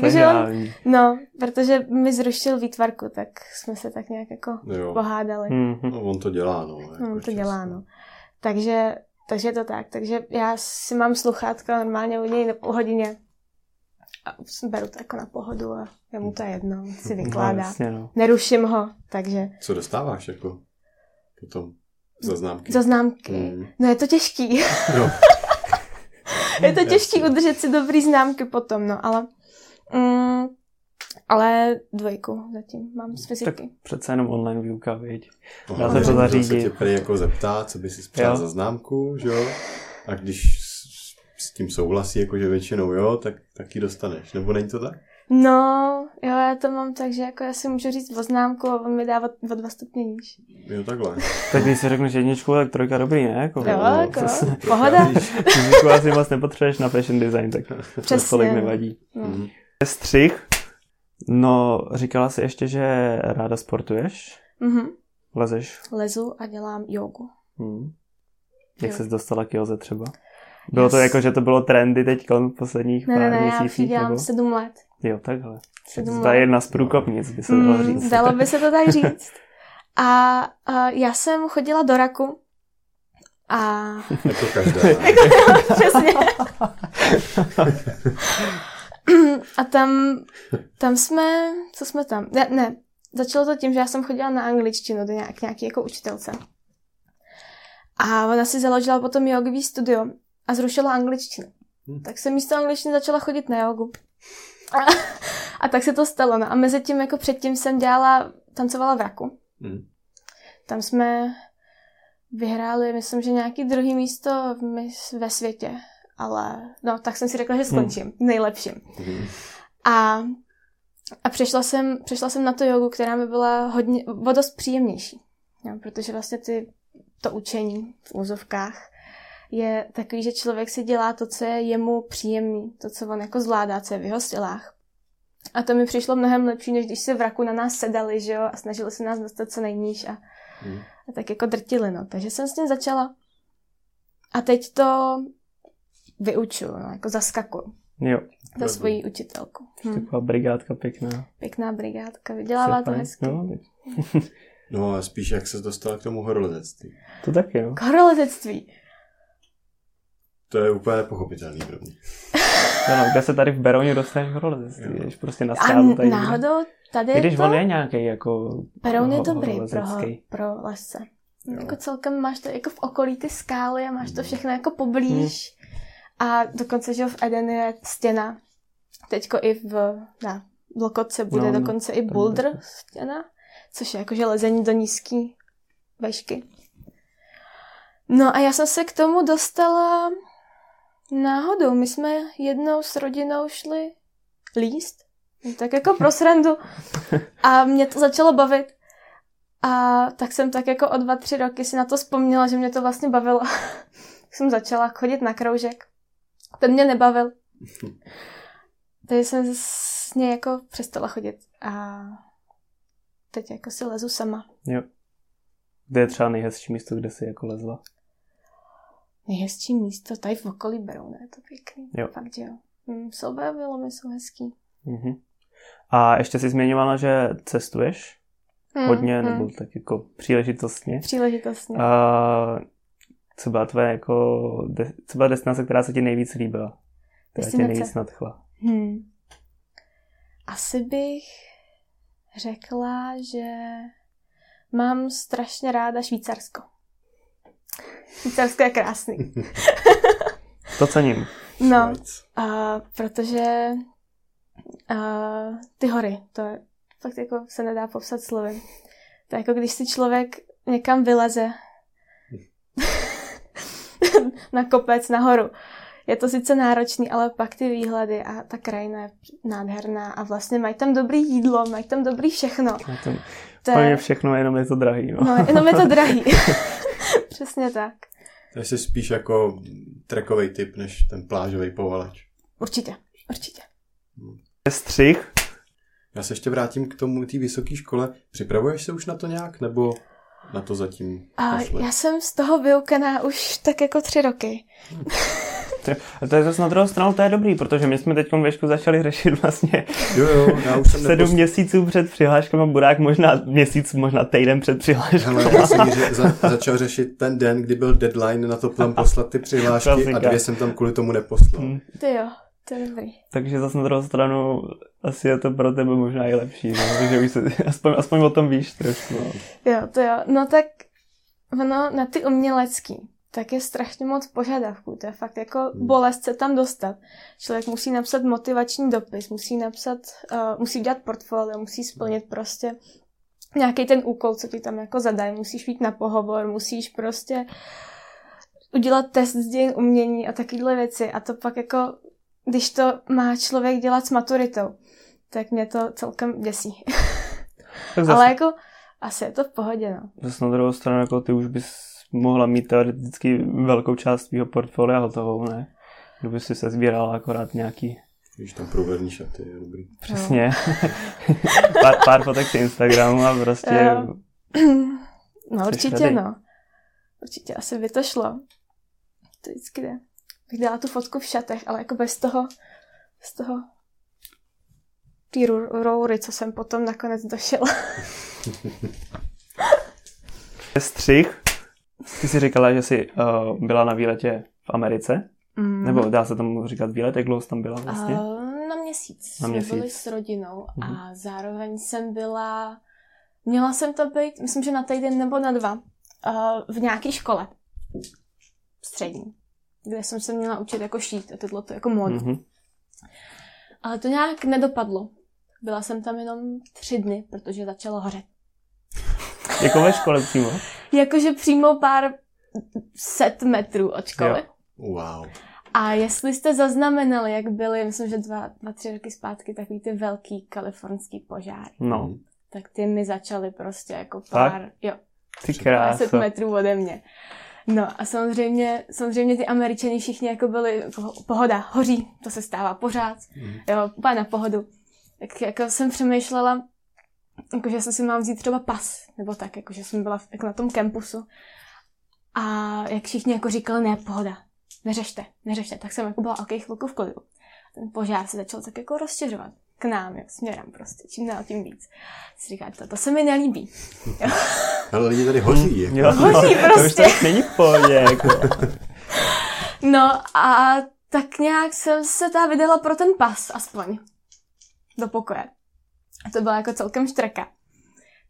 S3: Takže on- no, protože mi zrušil výtvarku, tak jsme se tak nějak jako
S1: Jo.
S3: pohádali.
S2: Mhm.
S1: No, on to dělá, no. Jako
S3: No, to
S1: často.
S3: dělá, no. Takže, takže je to tak. Takže já si mám sluchátka normálně u něj po hodině a beru to jako na pohodu a jemu to je jedno, si
S2: No,
S3: vykládá.
S2: jasně, no.
S3: Neruším ho, takže
S1: Co dostáváš, jako potom za známky?
S3: za známky.
S1: Mm.
S3: No je to těžký.
S1: Jo.
S3: je to těžký
S1: Jasně.
S3: udržet si dobrý známky potom, no, ale mm, ale dvojku zatím mám z fyziky.
S2: Přece jenom online výuka, viď.
S1: No,
S2: Dá
S3: se
S1: ale
S3: to
S2: zařídit.
S1: se tě prý jako zeptá, co by si přál za známku, že jo? A když s, s tím souhlasí, jakože většinou jo, tak, tak ji dostaneš. Nebo není to tak?
S3: No, jo, já to mám tak, že jako já si můžu říct o známku a on mi dá o, dva stupně níž.
S1: Jo, takhle.
S2: Tak když si řekneš jedničku, tak trojka dobrý, ne? Jako,
S3: Jo,
S1: no,
S3: jako,
S1: to se-
S3: pohoda.
S2: Fyziku asi moc nepotřebuješ na fashion design, tak to
S3: Přesně,
S2: tolik
S3: no.
S2: nevadí.
S3: No.
S1: Mhm.
S2: Střih. No, říkala jsi ještě, že ráda sportuješ?
S3: Mhm.
S2: Lezeš?
S3: Lezu a dělám jogu.
S2: Hmm. Jak
S3: Jo.
S2: jsi dostala k joze třeba? Bylo to
S3: Yes.
S2: jako, že to bylo trendy teď v posledních
S3: Ne,
S2: pár
S3: ne, ne, já už ji
S2: měsících?
S3: dělám
S2: nebo?
S3: sedm let.
S2: Jo, takhle. To je jedna z průkopnic, by se dalo
S3: Mm,
S2: říct.
S3: dalo by se to tak říct. A, a já jsem chodila do Raku a
S1: Jako každá.
S3: přesně. a tam, tam jsme, co jsme tam? Ne, ne, začalo to tím, že já jsem chodila na angličtinu do nějak, nějaký jako učitelce. A ona si založila potom jogový studio a zrušila angličtinu.
S1: Hm.
S3: Tak jsem místo angličtiny začala chodit na jogu. A, a tak se to stalo. No a mezi tím, jako předtím jsem dělala, tancovala v Raku.
S1: Mhm.
S3: Tam jsme vyhráli, myslím, že nějaký druhý místo ve světě. Ale no, tak jsem si řekla, že skončím. Hmm. Nejlepším.
S1: Mhm.
S3: A, a přešla, jsem, přešla jsem na tu jogu, která mi byla hodně, o dost příjemnější. Jo, protože vlastně ty, to učení v úzovkách je takový, že člověk si dělá to, co je jemu příjemný, to, co on jako zvládá, co je v jeho silách. A to mi přišlo mnohem lepší, než když se v raku na nás sedali, že jo, a snažili se nás dostat co nejníž a,
S1: Mhm.
S3: a tak jako drtili, no. Takže jsem s tím začala. A teď to vyučuju, no, jako zaskakuju
S2: Jo,
S3: za svoji učitelku. Hm.
S2: taková brigádka pěkná.
S3: Pěkná brigádka, vydělává to
S2: Super.
S3: hezky.
S2: Jo,
S1: No a spíš jak se dostala k tomu horolezectví.
S2: to taky, jo.
S3: K horolezectví.
S1: To je úplně nepochopitelný pro mě.
S2: No, no, kde se tady v Berouně dostaneš horolezectví,
S1: Jo.
S2: jdeš prostě na
S3: A
S2: skálu tady.
S3: náhodou tady je
S2: když
S3: to...
S2: on je nějaký jako
S3: Beroun je dobrý pro, pro lesce.
S1: Jo.
S3: Jako celkem máš to jako v okolí ty skály a máš to
S1: Hmm.
S3: všechno jako poblíž. A dokonce, že v Eden je stěna. Teďko i v, na, v Lokotce bude
S2: No, no,
S3: dokonce i boulder stěna, což je jakože lezení do nízký vešky. No a já jsem se k tomu dostala náhodou. My jsme jednou s rodinou šli líst, tak jako pro srandu. A mě to začalo bavit. A tak jsem tak jako o dva, tři roky si na to vzpomněla, že mě to vlastně bavilo. jsem začala chodit na kroužek. Ten mě nebavil. Takže jsem s něj jako přestala chodit. A teď jako si lezu sama.
S2: Jo. Kde je třeba nejhezčí místo, kde jsi jako lezla?
S3: Nejhezčí místo, tady v okolí Berouna, je to pěkný.
S2: Jo.
S3: Fakt, jo. Hm, Solové lomy jsou hezký.
S2: Mhm. A ještě jsi zmiňovala, že cestuješ
S3: Hm,
S2: hodně,
S3: hm.
S2: nebo tak jako příležitostně.
S3: Příležitostně.
S2: A co byla tvoje jako, de, co byla destinace, která se ti nejvíc líbila? Která tě nejvíc nadchla?
S3: Hmm. Asi bych řekla, že mám strašně ráda Švýcarsko. Švýcarsko je krásný.
S2: To cením.
S3: No, a protože a, ty hory, to je fakt jako se nedá popsat slovy. To je jako když si člověk někam vyleze na kopec, nahoru. Je to sice náročný, ale pak ty výhledy a ta krajina je nádherná a vlastně mají tam dobrý jídlo, mají tam dobrý všechno.
S2: Tom
S3: To je,
S2: všechno, jenom je to drahý. No.
S3: no, jenom je to drahý. Přesně tak.
S1: To je si spíš jako trekový typ, než ten plážový povaleč.
S3: Určitě, určitě.
S2: Střih.
S1: Já se ještě vrátím k tomu té vysoké škole. Připravuješ se už na to nějak, nebo na to zatím
S3: A
S1: pošle?
S3: já jsem z toho vyukaná už tak jako tři roky.
S2: Ty- A to je zase na druhou stranu, to je dobrý, protože my jsme teď věšku začali řešit vlastně
S1: Jo, jo, já už jsem
S2: sedm
S1: nepos-
S2: měsíců před přihláškama, Burák možná měsíc, možná týden před přihláškou.
S1: Hele, já jsem za- začal řešit ten den, kdy byl deadline na to tam poslat ty přihlášky a
S2: Klasika.
S1: dvě jsem tam kvůli tomu neposlal.
S2: Hm.
S3: Ty jo, to je dobrý.
S2: Takže zase na druhou stranu asi je to pro tebe možná i lepší, no, protože už se, aspoň, aspoň o tom víš trošku. No.
S3: Jo, to jo. No tak ono na ty umělecký, tak je strašně moc požadavků. To je fakt jako
S1: Hmm.
S3: bolest se tam dostat. Člověk musí napsat motivační dopis, musí napsat, uh, musí dělat portfolio, musí splnit prostě nějaký ten úkol, co ti tam jako zadají. Musíš jít na pohovor, musíš prostě udělat test z dějin umění a takovéhle věci. A to pak jako, když to má člověk dělat s maturitou, tak mě to celkem děsí.
S2: Zase,
S3: Ale jako asi je to v pohodě, no.
S2: zase na druhou stranu, jako ty už bys mohla mít teoreticky velkou část svého portfolia hotovou, ne? Kdyby si se sbírala akorát nějaký,
S1: Víš, tam průverní šaty, je dobrý.
S2: přesně, pár, pár fotek z Instagramu a prostě...
S3: No určitě, no. Určitě asi by to šlo. To vždycky jde. Bych dala tu fotku v šatech, ale jako bez toho, bez toho ty roury, co jsem potom nakonec došel.
S2: Střih. Ty jsi říkala, že jsi uh, byla na výletě v Americe,
S3: Mm.
S2: nebo dá se tomu říkat výlet, jak dlouho jsi tam byla vlastně?
S3: Uh, na měsíc.
S2: Na
S3: Jsme
S2: měsíc.
S3: byli s rodinou
S2: Mhm.
S3: a zároveň jsem byla, měla jsem to být, myslím, že na týden nebo na dva, uh, v nějaké škole. Střední. Kde jsem se měla učit jako šít a tyhle to jako módu.
S2: Mhm.
S3: Ale to nějak nedopadlo. Byla jsem tam jenom tři dny, protože začalo hořet.
S2: Jako ve škole přímo.
S3: Jakože přímo pár set metrů od školy.
S2: Jo.
S1: Wow.
S3: A jestli jste zaznamenali, jak byly, myslím, že dva, dva tři roky zpátky, takový ty velký kalifornský požáry,
S2: No,
S1: Hm.
S3: tak ty mi začaly prostě jako pár, jo,
S2: ty
S3: 10
S2: krása.
S3: metrů ode mě. No a samozřejmě, samozřejmě ty američani všichni jako byli, pohoda, hoří, to se stává pořád,
S1: Mhm.
S3: jo, úplně na pohodu. Tak jako jsem přemýšlela, jako že jsem si mám vzít třeba pas, nebo tak, jako že jsem byla jako na tom kampusu. A jak všichni jako říkali, ne, pohoda, neřešte, neřešte, tak jsem jako byla ok, chvilku v klidu. Ten požár se začal tak jako rozšiřovat k nám, jo, směrem prostě, čím dál tím víc. Si říká, to, to se mi nelíbí.
S1: Ale lidi tady hoří. Jako.
S2: Jo,
S3: Hoří
S2: no, To už
S3: prostě.
S2: tak není v pohodě, jako.
S3: No a tak nějak jsem se ta vydala pro ten pas aspoň. Do pokoje. A to byla jako celkem štreka.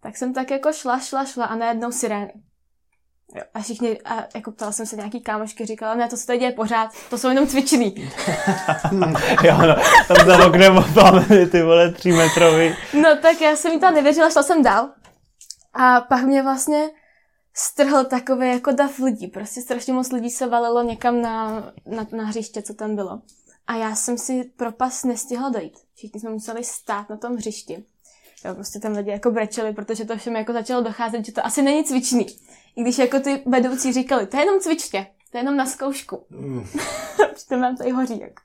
S3: Tak jsem tak jako šla, šla, šla a najednou sirény. A všichni, a jako ptala jsem se nějaký kámošky, říkala, ne, to se tady děje pořád, to jsou jenom cvičný.
S2: Jo, no, tam za oknem plameny, ty vole, třímetrový.
S3: No tak já jsem jí tam nevěřila, šla jsem dál. A pak mě vlastně strhl takový jako dav lidí. Prostě strašně moc lidí se valilo někam na, na, na hřiště, co tam bylo. A já jsem si pro pas nestihla dojít. Všichni jsme museli stát na tom hřišti. Jo, prostě tam lidi jako brečeli, protože to všem jako začalo docházet, že to asi není cvičný. I když jako ty vedoucí říkali, to je jenom cvičně. To je jenom na zkoušku.
S1: Mm.
S3: to mám tady hoří. Jako.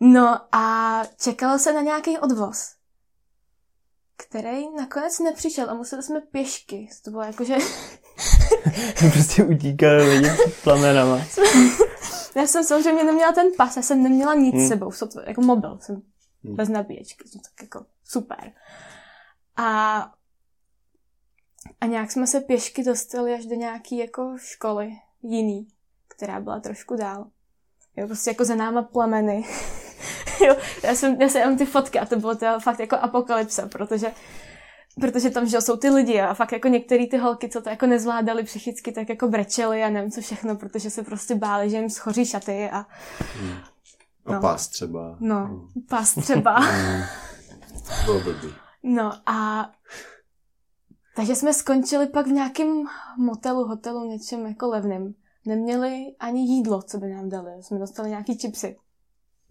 S3: No a čekalo se na nějaký odvoz, který nakonec nepřišel a museli jsme pěšky. To bylo jako, že
S2: prostě utíkali lidi plamenama.
S3: já jsem samozřejmě neměla ten pas, já jsem neměla nic
S2: Hmm.
S3: sebou, sotva- jako mobil jsem
S1: Hmm.
S3: bez nabíječky, to tak jako super. A, a nějak jsme se pěšky dostali až do nějaký jako školy jiný, která byla trošku dál. Jo, prostě jako za náma plameny. jo, já jsem, já jsem ty fotky a to bylo to fakt jako apokalypsa, protože protože tam, že jsou ty lidi a fakt jako některé ty holky, co to jako nezvládali psychicky, tak jako brečeli a nevím co všechno, protože se prostě báli, že jim schoří šaty a
S1: A
S3: No.
S1: pás třeba.
S3: no, pas třeba.
S1: Mm. Bylo blbý.
S3: No a takže jsme skončili pak v nějakém motelu, hotelu, něčem jako levným. Neměli ani jídlo, co by nám dali. Jsme dostali nějaký chipsy.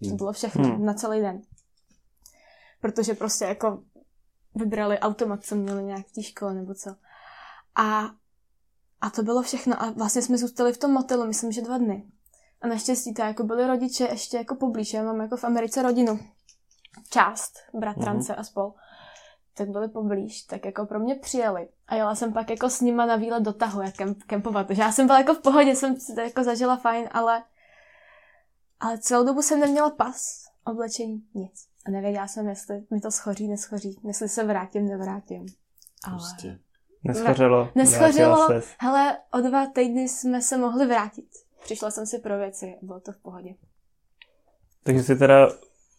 S3: To
S1: Hmm.
S3: bylo všechno
S2: Hmm.
S3: na celý den. Protože prostě jako vybrali automat, co měli nějak v té škole nebo co. A, a to bylo všechno. A vlastně jsme zůstali v tom motelu, myslím, že dva dny. A naštěstí to jako byli rodiče ještě jako poblíž. Já mám jako v Americe rodinu. Část, bratrance a spol. Tak byli poblíž, tak jako pro mě přijeli. A jela jsem pak jako s nima na výlet do tahu, jak kemp, kempovat. Takže já jsem byla jako v pohodě, jsem si to jako zažila fajn, ale ale celou dobu jsem neměla pas, oblečení, nic. A nevěděla jsem, jestli mi to schoří, neschoří, jestli se vrátím, nevrátím. Ale
S1: Prostě.
S3: Neschořilo.
S2: ses.
S3: hele, o dva týdny jsme se mohli vrátit. Přišla jsem si pro věci a bylo to v pohodě.
S2: Takže jsi teda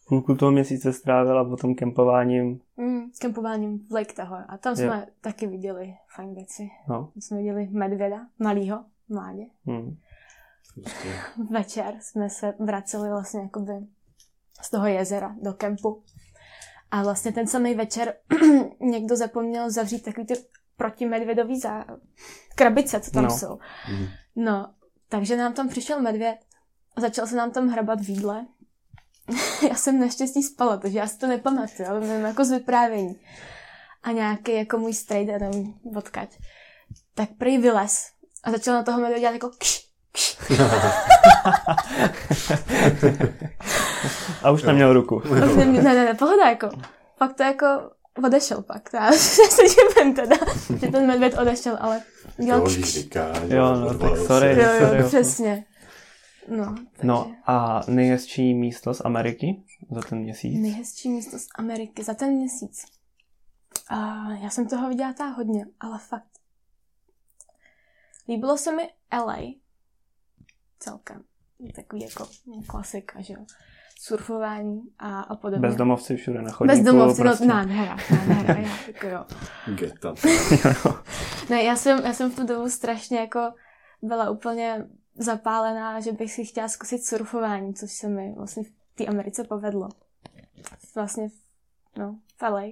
S2: půlku toho měsíce strávila potom kempováním.
S3: Mm, kempováním v Lake Tahoe. A tam
S2: Jo.
S3: jsme taky viděli fajn věci.
S2: No.
S3: Tam jsme viděli medvěda, malýho, mládě.
S2: Hm.
S1: prostě.
S3: Večer jsme se vraceli vlastně jakoby z toho jezera do kempu. A vlastně ten samý večer někdo zapomněl zavřít takový ty protimedvědový zá... krabice, co tam
S2: No.
S3: jsou.
S1: Mhm.
S3: No, takže nám tam přišel medvěd a začal se nám tam hrabat v jídle. já jsem naštěstí spala, takže já si to nepamatuju, ale vím jako z vyprávění. A nějaký jako můj strejda, nevím, odkaď, tak prý vylez a začal na toho medvěda dělat jako kš, kš.
S2: A už neměl ruku.
S3: ne, ne, ne, ne, pohoda, jako. Fakt to jako odešel pak. To já se divím teda, že ten medvěd odešel, ale dělal
S1: To říká, že
S2: Jo, no, tak sorry.
S3: Jo,
S2: sorry,
S3: jo,
S2: jo.
S3: přesně. No, takže
S2: No a nejhezčí místo z Ameriky za ten měsíc?
S3: nejhezčí místo z Ameriky za ten měsíc. A já jsem toho viděla tak hodně, ale fakt. Líbilo se mi LA. Celkem. Takový jako klasika, že jo. Surfování a, a podobně.
S2: Bezdomovci všude na chodníku.
S3: Bezdomovci,
S2: prostě.
S3: no, nádhera, nádhera, já, jako jo.
S1: Geta.
S3: Ne, já jsem, já jsem v tu dobu strašně jako byla úplně zapálená, že bych si chtěla zkusit surfování, což se mi vlastně v té Americe povedlo. Vlastně v, no, v LA.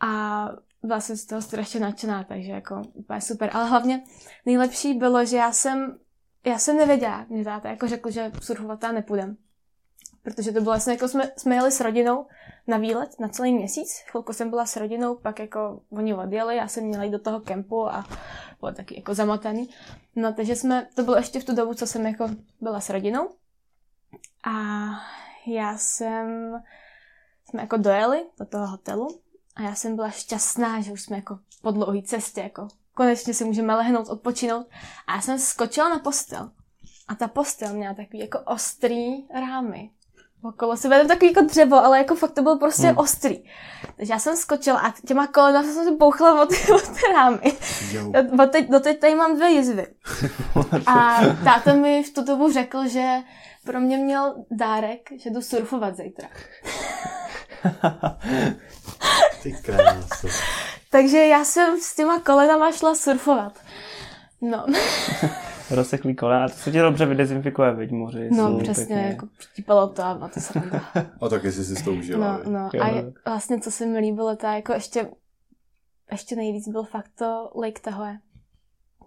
S3: A byla jsem z toho strašně nadšená, takže jako úplně super. Ale hlavně nejlepší bylo, že já jsem, já jsem nevěděla, mě táta jako řekl, že surfovat tam nepůjdem. Protože to bylo vlastně jako jsme, jsme jeli s rodinou na výlet na celý měsíc. Chvilku jsem byla s rodinou, pak jako oni odjeli, já jsem měla jít do toho kempu a bylo taky jako zamotaný. No takže jsme, to bylo ještě v tu dobu, co jsem jako byla s rodinou. A já jsem, jsme jako dojeli do toho hotelu a já jsem byla šťastná, že už jsme jako po dlouhé cestě, jako konečně si můžeme lehnout, odpočinout. A já jsem skočila na postel. A ta postel měla takový jako ostrý rámy. Okolo sebe, to takový jako dřevo, ale jako fakt to bylo prostě
S2: Hmm.
S3: ostrý. Takže já jsem skočila a těma kolena jsem se bouchla od, od rámy. Doteď, doteď tady mám dvě jizvy. A táta mi v tu dobu řekl, že pro mě měl dárek, že jdu surfovat zítra.
S1: Ty krása.
S3: Takže já jsem s těma kolenama šla surfovat. No,
S2: Rozseklý kolena, to se tě dobře vydezinfikuje, viď moři.
S3: no
S2: jsou
S3: přesně,
S2: pěkně-
S3: jako přitípalo to a to se
S1: A taky jsi si to užila.
S3: No, no.
S2: Jo.
S3: A je, vlastně, co se mi líbilo, to jako ještě, ještě nejvíc byl fakt to Lake Tahoe.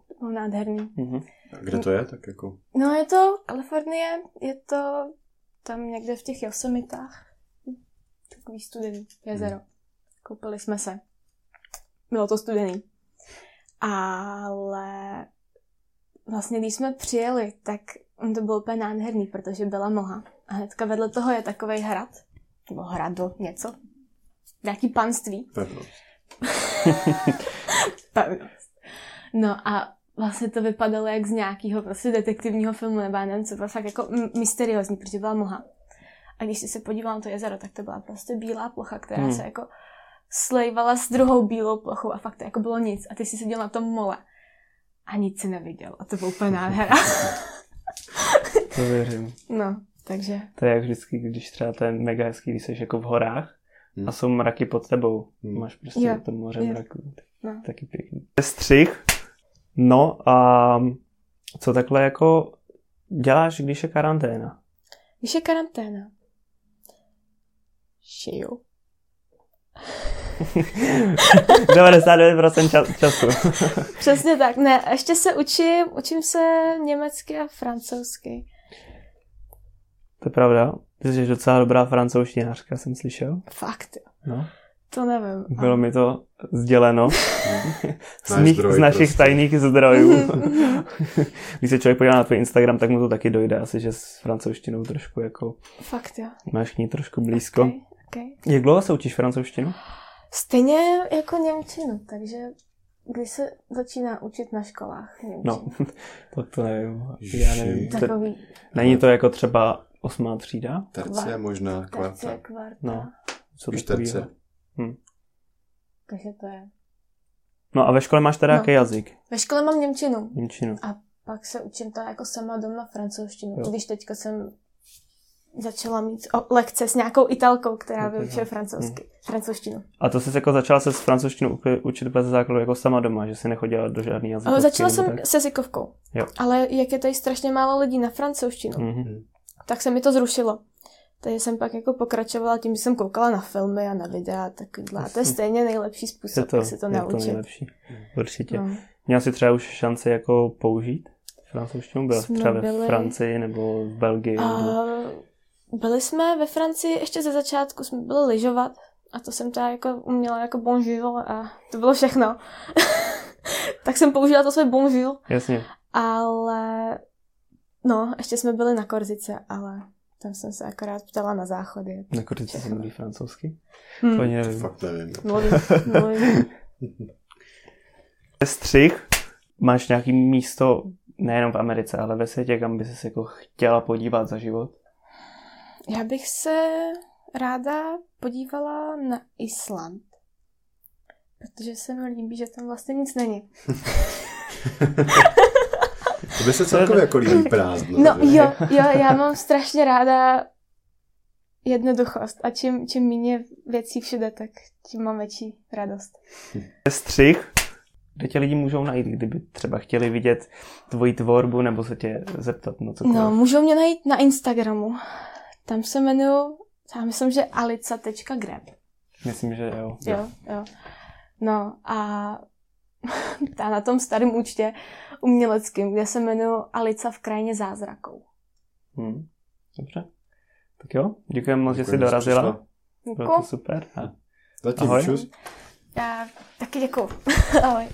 S3: To bylo nádherný.
S2: Mhm.
S1: A kde to je? Tak jako...
S3: No je to Kalifornie, je to tam někde v těch Yosemitách. Takový studený jezero. Koupili jsme se. Bylo to studený. Ale vlastně když jsme přijeli, tak to bylo úplně nádherný, protože byla mlha. A hnedka vedle toho je takový hrad, nebo hrado, něco, nějaký panství.
S1: Pevnost.
S3: Pevnost. No a vlastně to vypadalo jak z nějakého prostě detektivního filmu, nebo já nevím, co bylo fakt jako mysteriózní, protože byla mlha. A když jsi se podíval na to jezero, tak to byla prostě bílá plocha, která
S2: Hmm.
S3: se jako slejvala s druhou bílou plochou a fakt to jako bylo nic. A ty jsi seděl na tom mole a nic si neviděl. A to byl úplně nádhera.
S2: To věřím.
S3: no, takže
S2: To je jak vždycky, když třeba to je mega hezký, když jsi jako v horách
S1: Hmm.
S2: a jsou mraky pod tebou.
S1: Hmm.
S2: Máš prostě
S3: Jo,
S2: to moře
S3: jo.
S2: mraků.
S3: No.
S2: Taky pěkný. Střih. No a co takhle jako děláš, když je karanténa?
S3: když je karanténa. Šiju.
S2: 99% ča- času.
S3: Přesně tak. Ne, ještě se učím, učím se německy a francouzsky.
S2: to je pravda. Ty jsi docela dobrá francouzštinářka, jsem slyšel.
S3: Fakt, jo.
S2: No.
S3: To nevím.
S2: Bylo mi to sděleno z, mých,
S1: zdroj
S2: z našich
S1: prostě.
S2: tajných zdrojů.
S3: Mhm,
S2: Když se člověk podívá na tvůj Instagram, tak mu to taky dojde asi, že s francouzštinou trošku jako
S3: Fakt, jo.
S2: máš k ní trošku blízko.
S3: Okay, okay.
S2: Jak dlouho se učíš francouzštinu?
S3: Stejně jako Němčinu, takže když se začíná učit na školách Němčinu.
S2: No, to, to nevím. Já nevím.
S3: Takový
S2: není to jako třeba osmá třída?
S1: Terce možná,
S3: terce,
S1: kvarta.
S3: kvarta.
S2: No. Co takovýho?
S1: terce.
S3: Takže to je.
S2: No a ve škole máš teda
S3: No.
S2: jaký jazyk?
S3: Ve škole mám Němčinu.
S2: Němčinu.
S3: A pak se učím to jako sama doma francouzštinu.
S2: Jo.
S3: Když teďka jsem začala mít o, lekce s nějakou italkou, která
S2: je
S3: vyučuje francouzsky, francouzštinu.
S2: A to jsi jako začala se s francouzštinou uči- učit bez základu jako sama doma, že jsi nechodila do žádný jazykovky?
S3: Začala jsem
S2: tak?
S3: se jazykovkou.
S2: Jo.
S3: Ale jak je tady strašně málo lidí na francouzštinu,
S2: Mhm.
S3: tak se mi to zrušilo. Takže jsem pak jako pokračovala tím, že jsem koukala na filmy a na videa a takovýhle. A to je
S2: Jasně.
S3: stejně nejlepší
S2: Je
S3: způsob,
S2: to,
S3: jak se to
S2: je to
S3: naučit.
S2: nejlepší. Určitě.
S3: no.
S2: Měla jsi třeba už šanci jako použít francouzštinu? Byla
S3: Jsme
S2: třeba ve
S3: byli-
S2: Francii nebo v Belgii? Nebo...
S3: Byli jsme ve Francii ještě ze začátku, jsme byli lyžovat a to jsem teda jako uměla jako bonjour a to bylo všechno. tak jsem použila to své bonjour,
S2: Jasně.
S3: ale no, ještě jsme byli na Korzice, ale tam jsem se akorát ptala na záchody.
S2: Na Korzice se mluví francouzsky?
S3: Hmm.
S2: To.
S1: Fakt nevím.
S3: Mluvím, mluvím.
S2: Střih. Máš nějaký místo, nejenom v Americe, ale ve světě, kam by se jako chtěla podívat za život?
S3: Já bych se ráda podívala na Island. Protože se mi líbí, že tam vlastně nic není.
S1: To by se celkově jako líbí prázdno.
S3: No
S1: že?
S3: jo, jo, já mám strašně ráda jednoduchost a čím, čím méně věcí všude, tak tím mám větší radost.
S2: Střih. Kde tě lidi můžou najít, kdyby třeba chtěli vidět tvoji tvorbu nebo se tě zeptat na cokoliv?
S3: No, můžou mě najít na Instagramu. Tam se jmenuji, já myslím, že alica.grab.
S2: Myslím, že jo.
S3: Jo, jo. No a ta na tom starém účtě uměleckým, kde se jmenuji Alica v krajině zázrakou.
S2: Hm. Dobře. Tak jo, děkujeme moc, že jsi
S1: Děkujeme, že jsi
S2: dorazila. Bylo to
S3: Děkuji.
S2: super. A
S1: Zatím
S2: Ahoj.
S1: čus.
S3: Já taky děkuju. Ahoj.